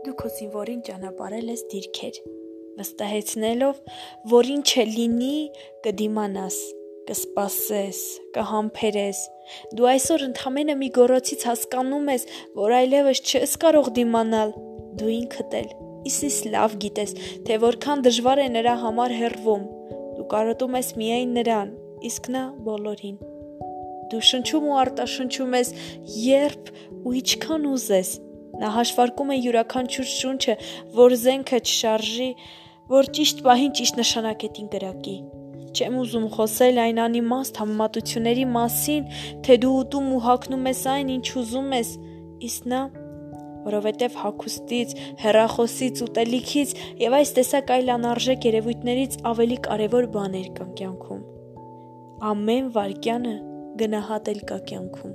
Հակոսին որին ճանապարել ես դիրքեր, վստահեցնելով, որ ինչ է լինի, կդիմանաս, կսպասես, կհամբերես։ Դու այսօր ընդամենը մի գորոցից հասկանում ես, որ այլևս չես կարող դիմանալ։ Դու ինքդ էլ իսիս լավ գիտես, թե որքան դժվար է նրա համար հեռվում։ Դու կարոտում ես միայն նրան, իսկ նա բոլորին։ Դու շնչում ու արտաշնչում ես երբ ու ինչքան ուզես։ Նա հաշվարկում է յուրաքանչյուր շունչը, որ զենքը չշարժի, որ ճիշտ պահին ճիշտ նշանակետին կրակի։ Չեմ ուզում խոսել այն անիմաստ համեմատությունների մասին, թե դու ուտում ու հագնում ես այն, ինչ ուզում ես, իսկ նա որովհետև հագուստից, հեռախոսից, ուտելիքից եւ այս տեսակ այլ անարժեք երևույթներից ավելի կարեւոր բաներ կան կյանքում։ Ամեն վարքյանը գնահատել կա կյանքում։